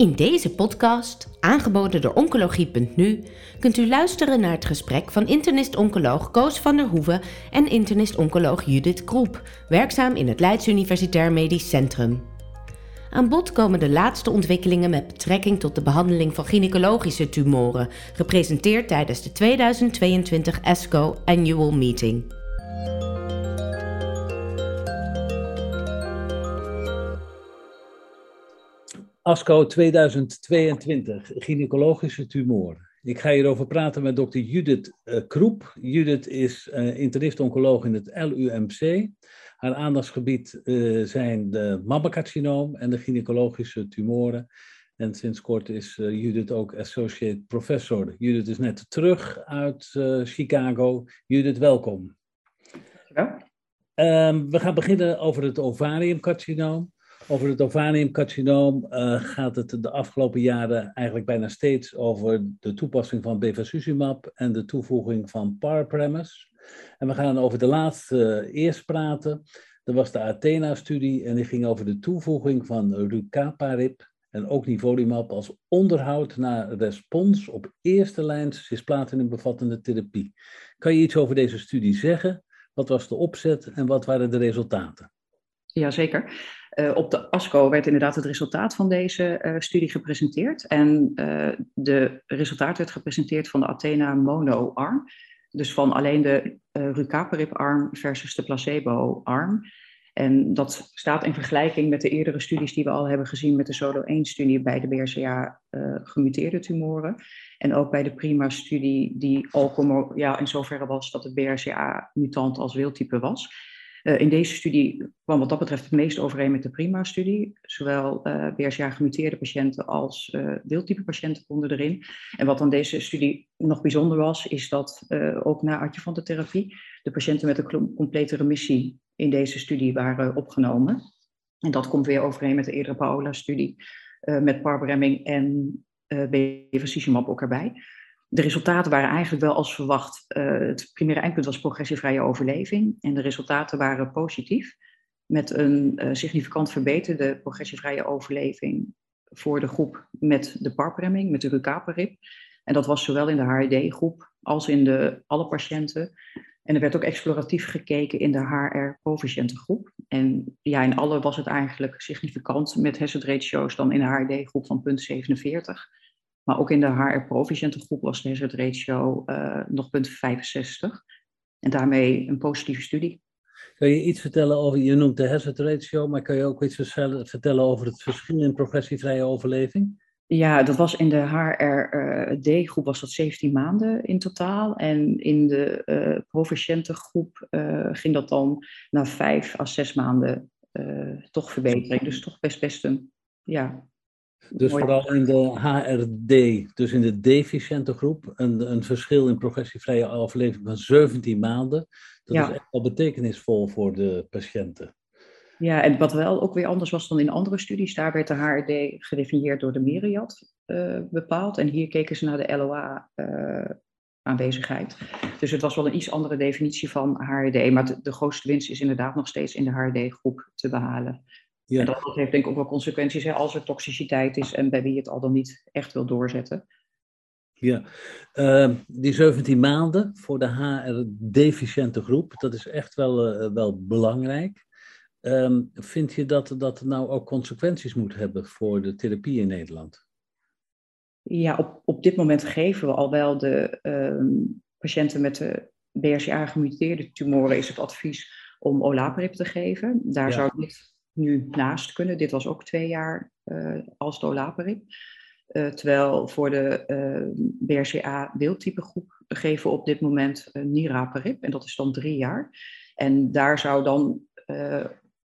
In deze podcast, aangeboden door Oncologie.nu, kunt u luisteren naar het gesprek van internist-oncoloog Koos van der Hoeven en internist-oncoloog Judith Kroep, werkzaam in het Leids Universitair Medisch Centrum. Aan bod komen de laatste ontwikkelingen met betrekking tot de behandeling van gynaecologische tumoren, gepresenteerd tijdens de 2022 ESCO Annual Meeting. ASCO 2022, gynaecologische tumoren. Ik ga hierover praten met dokter Judith uh, Kroep. Judith is uh, internist-oncoloog in het LUMC. Haar aandachtsgebied uh, zijn de mammacarcinoom en de gynaecologische tumoren. En sinds kort is Judith ook associate professor. Judith is net terug uit Chicago. Judith, welkom. Ja. Um, we gaan beginnen over het ovariumcarcinoom. Over het ovariumcarcinoom uh, gaat het de afgelopen jaren eigenlijk bijna steeds over de toepassing van bevacizumab en de toevoeging van parpremis. En we gaan over de laatste uh, eerst praten. Dat was de Athena-studie en die ging over de toevoeging van rucaparib en ook nivolumab als onderhoud naar respons op eerste lijn cisplatinum bevattende therapie. Kan je iets over deze studie zeggen? Wat was de opzet en wat waren de resultaten? Jazeker. Uh, op de ASCO werd inderdaad het resultaat van deze uh, studie gepresenteerd. En uh, de resultaat werd gepresenteerd van de Athena mono-arm. Dus van alleen de rucaparib-arm versus de placebo-arm. En dat staat in vergelijking met de eerdere studies die we al hebben gezien met de Solo-1-studie bij de BRCA-gemuteerde tumoren. En ook bij de PRIMA-studie die al ja, in zoverre was dat het BRCA-mutant als wildtype was. Uh, in deze studie kwam wat dat betreft het meest overeen met de PRIMA-studie. Zowel uh, BRCA-gemuteerde patiënten als uh, deeltype patiënten konden erin. En wat aan deze studie nog bijzonder was, is dat ook na adjuvante therapie de patiënten met een complete remissie in deze studie waren opgenomen. En dat komt weer overeen met de eerdere Paola-studie met parbremming en bevacizumab ook erbij de resultaten waren eigenlijk wel als verwacht. Uh, het primaire eindpunt was progressievrije overleving. En de resultaten waren positief. Met een uh, significant verbeterde progressievrije overleving voor de groep met de parpremming, met de rucaparib. En dat was zowel in de HRD-groep als in de alle patiënten. En er werd ook exploratief gekeken in de HR-proficiënte groep. En ja, in alle was het eigenlijk significant met hazard ratio's dan in de HRD-groep van punt 47. Maar ook in de HR-proficiënte groep was de hazard ratio uh, nog punt 65. En daarmee een positieve studie. Kun je iets vertellen over, je noemt de hazard ratio, maar kan je ook iets vertellen over het verschil in progressievrije overleving? Ja, dat was in de HRD-groep was dat 17 maanden in totaal. En in de uh, proficiënte groep uh, ging dat dan naar 5 à 6 maanden uh, toch verbetering. Dus toch best best een ja, dus vooral in de HRD, dus in de deficiënte groep, een, een verschil in progressievrije overleving van 17 maanden. Dat is echt wel betekenisvol voor de patiënten. Ja, en wat wel ook weer anders was dan in andere studies, daar werd de HRD gedefinieerd door de Myriad uh, bepaald. En hier keken ze naar de LOA uh, aanwezigheid. Dus het was wel een iets andere definitie van HRD. Maar de, de grootste winst is inderdaad nog steeds in de HRD-groep te behalen. Ja. En dat heeft denk ik ook wel consequenties hè, als er toxiciteit is en bij wie het al dan niet echt wil doorzetten. Ja, uh, die 17 maanden voor de HR-deficiënte groep, dat is echt wel, uh, wel belangrijk. Uh, vind je dat dat nou ook consequenties moet hebben voor de therapie in Nederland? Ja, op, op dit moment geven we al wel de ehm, patiënten met de BRCA-gemuteerde tumoren is het advies om olaparib te geven. Daar ja. zou dit nu naast kunnen. Dit was ook twee jaar uh, als dolaparib. Uh, terwijl voor de eh, BRCA deeltype groep geven we op dit moment uh, niraparib. En dat is dan drie jaar. En daar zou dan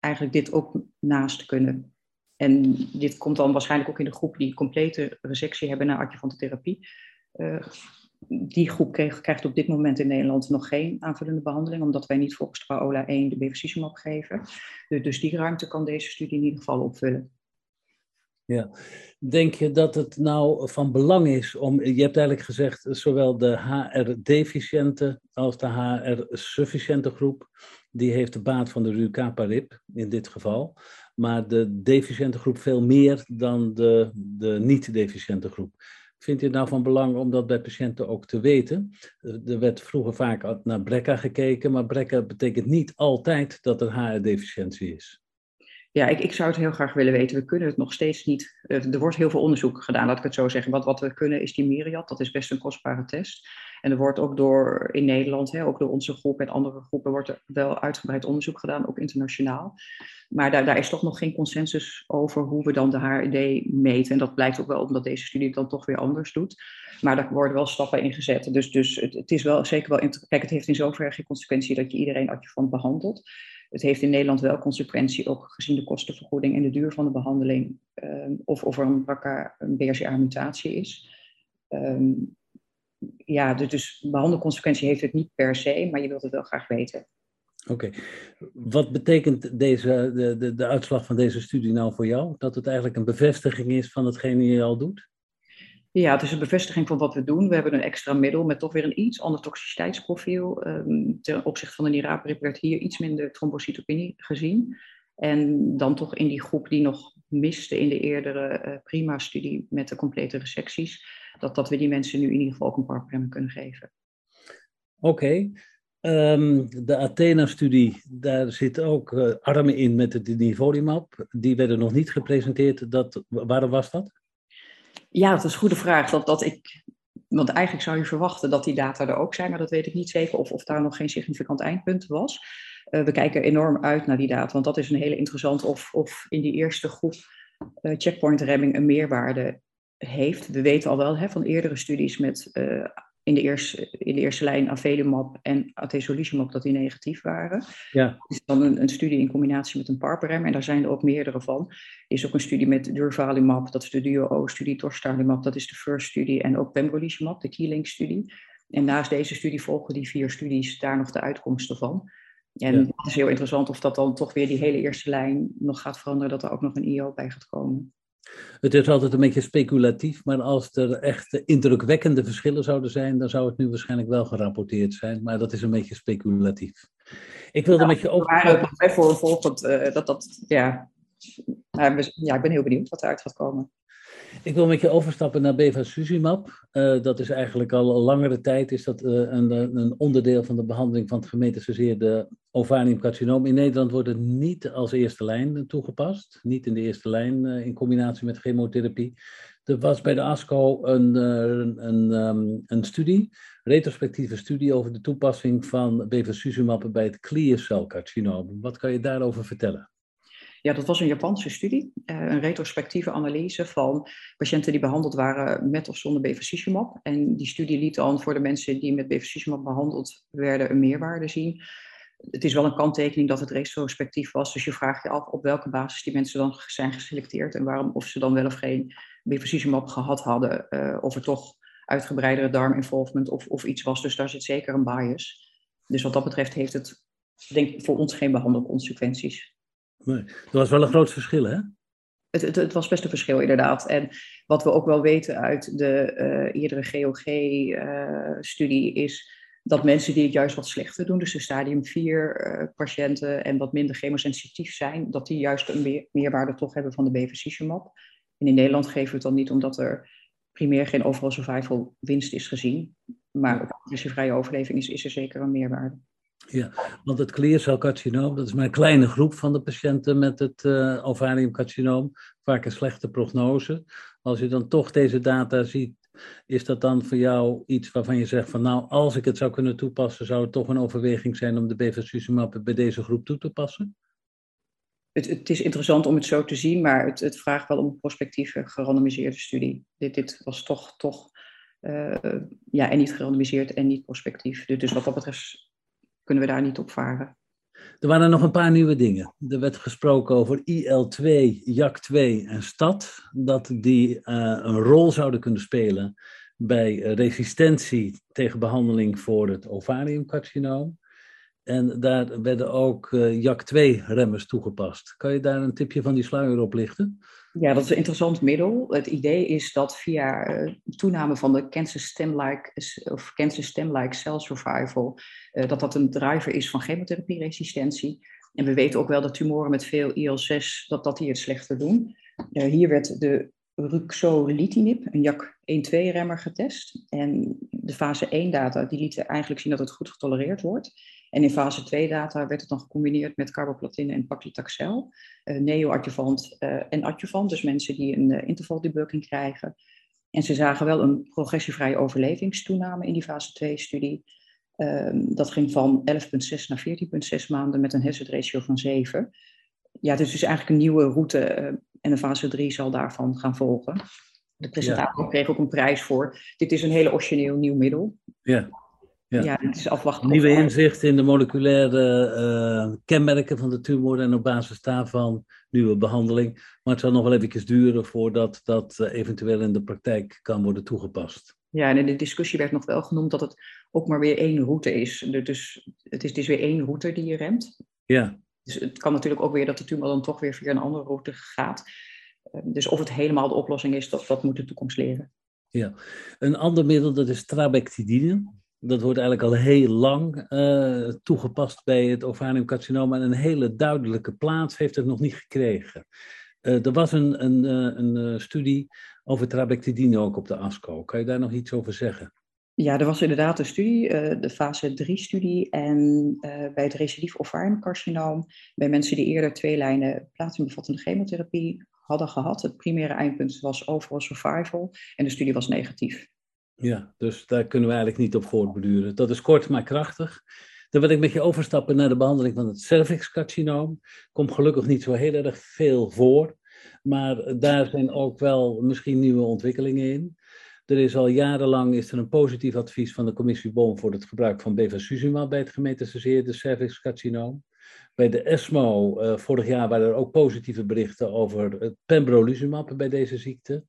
eigenlijk dit ook naast kunnen. En dit komt dan waarschijnlijk ook in de groep die complete resectie hebben na adjuvante therapie die groep krijgt op dit moment in Nederland nog geen aanvullende behandeling, omdat wij niet volgens Paola 1 de bevacizumab geven. Dus die ruimte kan deze studie in ieder geval opvullen. Ja, denk je dat het nou van belang is om, je hebt eigenlijk gezegd, zowel de HR-deficiënte als de HR-sufficiënte groep, die heeft de baat van de rucaparib in dit geval. maar de deficiënte groep veel meer dan de, de niet-deficiënte groep. Vindt u nou van belang om dat bij patiënten ook te weten? Er werd vroeger vaak naar BRCA gekeken, maar BRCA betekent niet altijd dat er HR-deficiëntie is. Ja, ik, ik zou het heel graag willen weten. We kunnen het nog steeds niet. Er wordt heel veel onderzoek gedaan, laat ik het zo zeggen. Wat, wat we kunnen is die Myriad, dat is best een kostbare test. En er wordt ook door in Nederland, hè, ook door onze groep en andere groepen, wordt er wel uitgebreid onderzoek gedaan, ook internationaal. Maar daar, daar is toch nog geen consensus over hoe we dan de HRD meten. En dat blijkt ook wel omdat deze studie het dan toch weer anders doet. Maar daar worden wel stappen in gezet. Dus, dus het, is wel zeker wel. Kijk, het heeft in zoverre geen consequentie dat je iedereen adjuvant behandelt. Het heeft in Nederland wel consequentie, ook gezien de kostenvergoeding en de duur van de behandeling, uh, of, of er een BRCA, een BRCA-mutatie is. Um, ja, dus, dus behandelconsequentie heeft het niet per se, maar je wilt het wel graag weten. Oké. Wat betekent deze, de, de, de uitslag van deze studie nou voor jou? Dat het eigenlijk een bevestiging is van hetgene je al doet? Ja, het is een bevestiging van wat we doen. We hebben een extra middel met toch weer een iets ander toxiciteitsprofiel. Um, ten opzichte van de niraparib werd hier iets minder trombocytopenie gezien. En dan toch in die groep die nog miste in de eerdere uh, prima-studie met de complete resecties, dat, dat we die mensen nu in ieder geval ook een parprem kunnen geven. Oké. Um, de Athena-studie, daar zitten ook uh, armen in met het nivolumab. Die werden nog niet gepresenteerd. Dat, waarom was dat? Ja, dat is een goede vraag. Dat, dat ik, want eigenlijk zou je verwachten dat die data er ook zijn, maar dat weet ik niet zeker of, of daar nog geen significant eindpunt was. Uh, we kijken enorm uit naar die data, want dat is een hele interessante of, of in die eerste groep uh, checkpoint remming een meerwaarde heeft. We weten al wel hè, van eerdere studies met uh, in, de eerste, in de eerste lijn avelumab en atezolizumab dat die negatief waren. Ja. Is dan een, een, studie in combinatie met een parperem en daar zijn er ook meerdere van. Er is ook een studie met durvalumab, dat is de duo-studie, torstalumab, dat is de first studie en ook pembrolizumab, de Keeling-studie. En naast deze studie volgen die vier studies daar nog de uitkomsten van. En ja. het is heel interessant of dat dan toch weer die hele eerste lijn nog gaat veranderen, dat er ook nog een IO bij gaat komen. Het is altijd een beetje speculatief, maar als er echt indrukwekkende verschillen zouden zijn, dan zou het nu waarschijnlijk wel gerapporteerd zijn. Maar dat is een beetje speculatief. Ik wilde ja, met je. Maar voor volgend, uh, dat dat, ja. ja, ik ben heel benieuwd wat eruit gaat komen. Ik wil met je overstappen naar bevacizumab. Uh, dat is eigenlijk al een langere tijd is dat, uh, een, een, onderdeel van de behandeling van het gemetastaseerde ovariumcarcinoom. In Nederland wordt het niet als eerste lijn toegepast. Niet in de eerste lijn uh, in combinatie met chemotherapie. Er was bij de ASCO een, een, een, um, een studie, retrospectieve studie over de toepassing van bevacizumab bij het clearcelcarcinoom. Wat kan je daarover vertellen? Ja, dat was een Japanse studie, een retrospectieve analyse van patiënten die behandeld waren met of zonder bevacizumab. En die studie liet dan voor de mensen die met bevacizumab behandeld werden een meerwaarde zien. Het is wel een kanttekening dat het retrospectief was, dus je vraagt je af op welke basis die mensen dan zijn geselecteerd en waarom of ze dan wel of geen bevacizumab gehad hadden, uh, of er toch uitgebreidere darminvolvement of, of iets was. Dus daar zit zeker een bias. Dus wat dat betreft heeft het denk ik voor ons geen behandelconsequenties. Nee, dat was wel een groot verschil, hè? Het, het, het, was best een verschil, inderdaad. En wat we ook wel weten uit de uh, eerdere GOG-studie uh, is dat mensen die het juist wat slechter doen, dus de stadium 4 uh, patiënten en wat minder chemosensitief zijn, dat die juist een meer, meerwaarde toch hebben van de bevacizumab. En in Nederland geven we het dan niet omdat er primair geen overal survival winst is gezien. Maar op vrije overleving is, is er zeker een meerwaarde. Ja, want het kleercelcarcinoom, dat is maar een kleine groep van de patiënten met het uh, ovariumcarcinoom. Vaak een slechte prognose. Als je dan toch deze data ziet, is dat dan voor jou iets waarvan je zegt van nou, als ik het zou kunnen toepassen, zou het toch een overweging zijn om de bevacizumab bij deze groep toe te passen? Het, het, is interessant om het zo te zien, maar het, het vraagt wel om een prospectieve gerandomiseerde studie. Dit, dit was toch, toch uh, ja, en niet gerandomiseerd en niet prospectief. Dus wat dat betreft kunnen we daar niet op varen. Er waren nog een paar nieuwe dingen. Er werd gesproken over IL-2, JAK2 en STAT, dat die uh, een rol zouden kunnen spelen bij resistentie tegen behandeling voor het ovariumcarcinoom. En daar werden ook uh, JAK2-remmers toegepast. Kan je daar een tipje van die sluier op lichten? Ja, dat is een interessant middel. Het idee is dat via uh, toename van de cancer stem-like of cancer stem-like cell survival, uh, dat dat een driver is van chemotherapieresistentie. En we weten ook wel dat tumoren met veel IL-6, dat, dat die het slechter doen. hier werd de ruxolitinib, een JAK1-2-remmer, getest. En de fase 1-data die lieten eigenlijk zien dat het goed getolereerd wordt. En in fase 2-data werd het dan gecombineerd met carboplatine en paclitaxel, uh, neoadjuvant uh, en adjuvant, dus mensen die een uh, intervaldebukking krijgen. En ze zagen wel een progressievrije overlevingstoename in die fase 2-studie. Ehm, dat ging van 11,6 naar 14,6 maanden met een hazard ratio van 7. Ja, dus is eigenlijk een nieuwe route en de fase 3 zal daarvan gaan volgen. De presentator ja. kreeg ook een prijs voor. Dit is een hele origineel nieuw middel. Ja. Ja, is afwachten. Nieuwe inzicht in de moleculaire uh, kenmerken van de tumor en op basis daarvan nieuwe behandeling. Maar het zal nog wel eventjes duren voordat dat uh, eventueel in de praktijk kan worden toegepast. Ja, en in de discussie werd nog wel genoemd dat het ook maar weer één route is. Dus het is dus weer één route die je remt. Ja. Dus het kan natuurlijk ook weer dat de tumor dan toch weer via een andere route gaat. Dus of het helemaal de oplossing is, dat, dat moet de toekomst leren. Ja, een ander middel dat is trabectidine. Dat wordt eigenlijk al heel lang uh, toegepast bij het ovariumcarcinoom. En een hele duidelijke plaats heeft het nog niet gekregen. Uh, er was een, een, uh, een studie over trabectidine ook op de ASCO. Kan je daar nog iets over zeggen? Ja, er was inderdaad een studie, de fase 3-studie. En bij het recidief ovariumcarcinoom, bij mensen die eerder twee lijnen platinumbevattende chemotherapie hadden gehad. Het primaire eindpunt was overall survival en de studie was negatief. Ja, dus daar kunnen we eigenlijk niet op voortbeduren. Dat is kort maar krachtig. Dan wil ik met je overstappen naar de behandeling van het cervixcarcinoom. Komt gelukkig niet zo heel erg veel voor, maar daar zijn ook wel misschien nieuwe ontwikkelingen in. Er is al jarenlang is er een positief advies van de commissie BOM voor het gebruik van bevacizumab bij het gemetastaseerde cervixcarcinoom. Bij de ESMO uh, vorig jaar waren er ook positieve berichten over het pembrolizumab bij deze ziekte.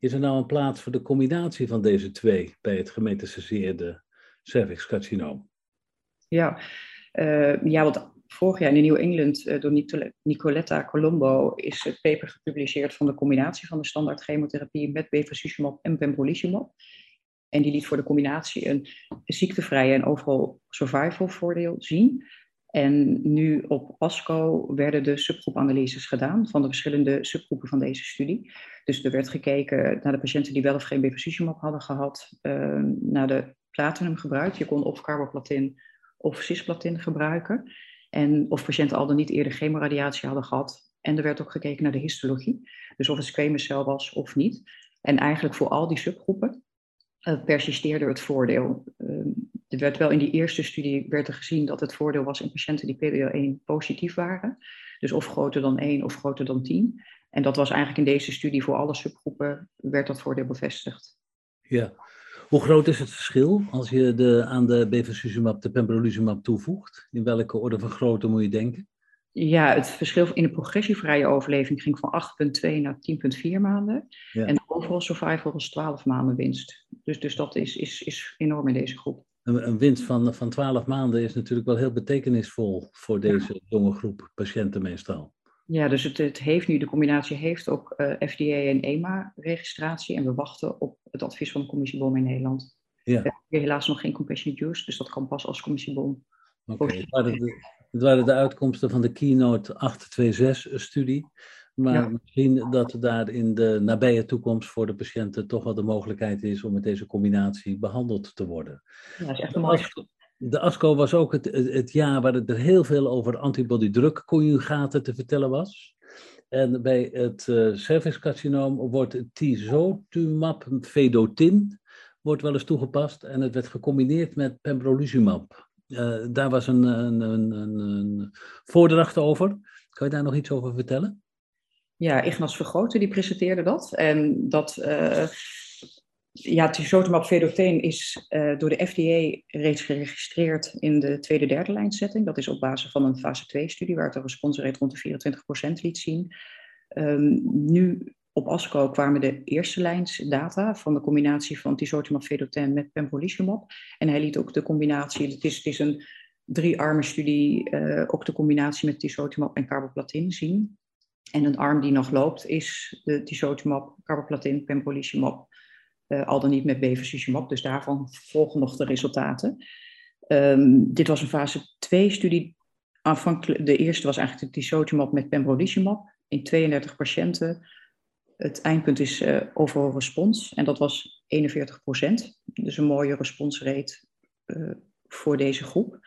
Is er nou een plaats voor de combinatie van deze twee bij het gemetastaseerde cervixcarcinoom? Ja, uh, ja, want vorig jaar in New England uh, door Nicoletta Colombo is het paper gepubliceerd van de combinatie van de standaard chemotherapie met bevacizumab en pembrolizumab. En die liet voor de combinatie een ziektevrije en overal survival voordeel zien. En nu op ASCO werden de subgroepanalyses gedaan van de verschillende subgroepen van deze studie. Dus er werd gekeken naar de patiënten die wel of geen bevacizumab hadden gehad, uh, naar de platinumgebruik. Je kon of carboplatin of cisplatin gebruiken. En of patiënten al dan niet eerder chemoradiatie hadden gehad. En er werd ook gekeken naar de histologie. Dus of het squamous cel was of niet. En eigenlijk voor al die subgroepen uh, persisteerde het voordeel. Uh, er werd wel in die eerste studie werd er gezien dat het voordeel was in patiënten die PDL1 positief waren. Dus of groter dan 1 of groter dan 10. En dat was eigenlijk in deze studie voor alle subgroepen werd dat voordeel bevestigd. Ja. Hoe groot is het verschil als je de, aan de bevacizumab de pembrolizumab toevoegt? In welke orde van grootte moet je denken? Ja, het verschil in de progressievrije overleving ging van 8,2 naar 10,4 maanden. Ja. En overall survival was 12 maanden winst. Dus, dus dat is, is, is enorm in deze groep. Een, een winst van, van 12 maanden is natuurlijk wel heel betekenisvol voor deze ja. jonge groep patiënten meestal. Ja, dus het, het heeft nu, de combinatie heeft ook uh, FDA en EMA-registratie. En we wachten op het advies van de commissiebom in Nederland. Ja. We hebben helaas nog geen compassionate use, dus dat kan pas als commissiebom. Oké, okay. het waren de uitkomsten van de Keynote 826-studie. Maar ja. misschien dat er daar in de nabije toekomst voor de patiënten toch wel de mogelijkheid is om met deze combinatie behandeld te worden. Ja, dat is echt de ASCO was ook het, het, het, jaar waar er heel veel over antibody-drug-conjugaten te vertellen was. En bij het uh, cervixcarcinoom wordt tisotumab vedotin wordt wel eens toegepast en het werd gecombineerd met pembrolizumab. Uh, daar was een, een, een, een, voordracht over. Kan je daar nog iets over vertellen? Ja, Ignas Vergroten die presenteerde dat. En dat uh, ja, tisotumab vedotin is uh, door de FDA reeds geregistreerd in de tweede, derde lijnsetting. Dat is op basis van een fase 2-studie waar het een responsrate rond de 24% liet zien. Um, nu op ASCO kwamen de eerste lijns data van de combinatie van tisotumab vedotin met pembrolizumab. En hij liet ook de combinatie, het is, het is een drie-armen studie, uh, ook de combinatie met tisotumab en carboplatin zien. En een arm die nog loopt is de tisotumab, carboplatin, pembrolizumab uh, al dan niet met bevacizumab. Dus daarvan volgen nog de resultaten. Um, dit was een fase 2-studie aanvankelijk, de eerste was eigenlijk de tisotumab met pembrolizumab in 32 patiënten. Het eindpunt is uh, overal respons en dat was 41 procent. Dus een mooie responsrate uh, voor deze groep.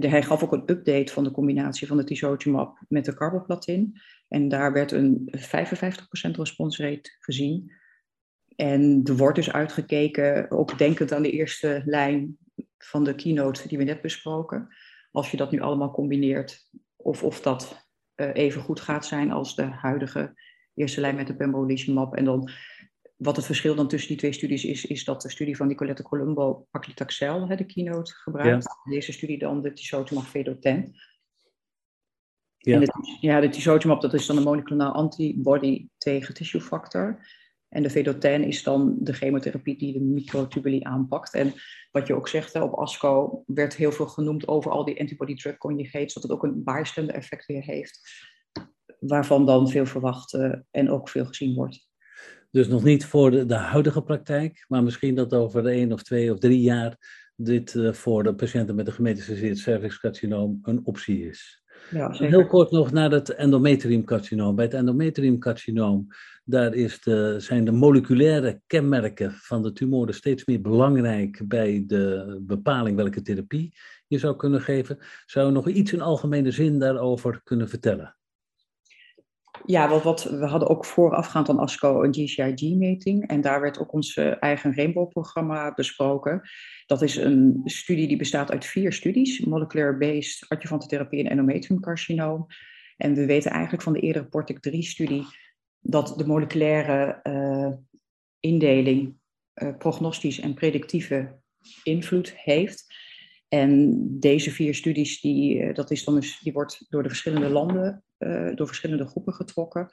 Hij gaf ook een update van de combinatie van de tisotumab met de carboplatin. En daar werd een 55% responsrate gezien. En er wordt dus uitgekeken, ook denkend aan de eerste lijn van de keynote die we net besproken. Als je dat nu allemaal combineert, of, of dat uh, even goed gaat zijn als de huidige eerste lijn met de pembrolizumab. En dan, wat het verschil dan tussen die twee studies is, is dat de studie van Nicolette Colombo paclitaxel, de keynote, gebruikt. Ja. Deze studie dan de tisotumab vedotin. Ja. En de, ja, de tisotumab, dat is dan een moleculaire antibody tegen tissue factor. En de vedotin is dan de chemotherapie die de microtubulie aanpakt. En wat je ook zegt, hè, op ASCO werd heel veel genoemd over al die antibody-drug conjugates, dat het ook een bystander effect weer heeft, waarvan dan veel verwacht uh, en ook veel gezien wordt. Dus nog niet voor de, de huidige praktijk, maar misschien dat over één of twee of drie jaar dit uh, voor de patiënten met een gemetastaseerd cervixcarcinoom een optie is. Ja, Heel kort nog naar het endometriumcarcinoom. Bij het endometriumcarcinoom, daar is de, zijn de moleculaire kenmerken van de tumoren steeds meer belangrijk bij de bepaling welke therapie je zou kunnen geven. Zou je nog iets in algemene zin daarover kunnen vertellen? Ja, wat, we hadden ook voorafgaand aan ASCO een GCIG-meting. En daar werd ook ons eigen Rainbow-programma besproken. Dat is een studie die bestaat uit vier studies. Molecular-based adjuvante therapie en endometriumcarcinoom. En we weten eigenlijk van de eerdere PORTIC-3-studie dat de moleculaire uh, indeling uh, prognostisch en predictieve invloed heeft. En deze vier studies, die, dat is dan dus, die wordt door de verschillende landen uh, door verschillende groepen getrokken.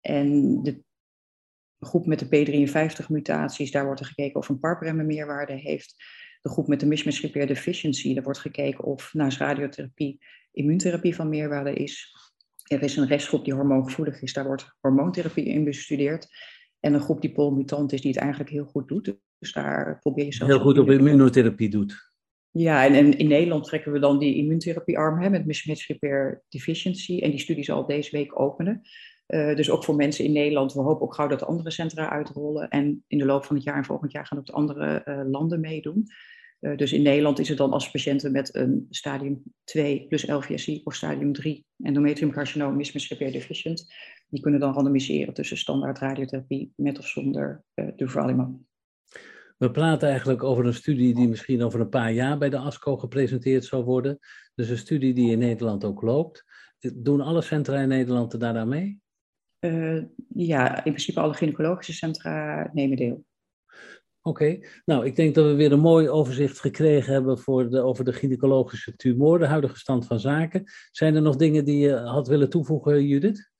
En de groep met de P53-mutaties, daar wordt er gekeken of een PARP-remmen meerwaarde heeft. De groep met de mismatch repair deficiency, daar wordt gekeken of naast radiotherapie immuuntherapie van meerwaarde is. Er is een restgroep die hormoongevoelig is, daar wordt hormoontherapie in bestudeerd. En een groep die polmutant is, die het eigenlijk heel goed doet. Dus daar probeer je zelf... Heel goed op immunotherapie doet. Ja, en, in Nederland trekken we dan die immuuntherapiearm hè, met mismatch repair deficiency. En die studie zal deze week openen. Uh, dus ook voor mensen in Nederland. We hopen ook gauw dat andere centra uitrollen. En in de loop van het jaar en volgend jaar gaan ook de andere uh, landen meedoen. Uh, dus in Nederland is het dan als patiënten met een stadium 2 plus LVSI of stadium 3 endometriumcarcinoom mismatch repair deficient. Die kunnen dan randomiseren tussen standaard radiotherapie met of zonder durvalumab. We praten eigenlijk over een studie die misschien over een paar jaar bij de ASCO gepresenteerd zal worden. Dus een studie die in Nederland ook loopt. Doen alle centra in Nederland daar aan mee? Uh, ja, in principe alle gynaecologische centra nemen deel. Oké, okay. nou ik denk dat we weer een mooi overzicht gekregen hebben voor de, over de gynaecologische tumor, de huidige stand van zaken. Zijn er nog dingen die je had willen toevoegen, Judith?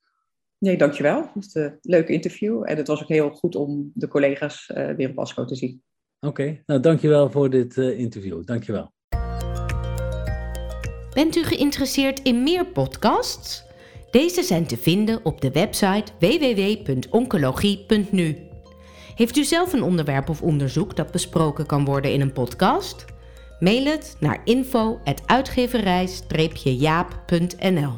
Nee, dankjewel. Het was een leuke interview en het was ook heel goed om de collega's uh, weer op ASCO te zien. Oké, okay. nou dankjewel voor dit uh, interview. Dankjewel. Bent u geïnteresseerd in meer podcasts? Deze zijn te vinden op de website www.oncologie.nu. Heeft u zelf een onderwerp of onderzoek dat besproken kan worden in een podcast? Mail het naar info@uitgeverij-jaap.nl.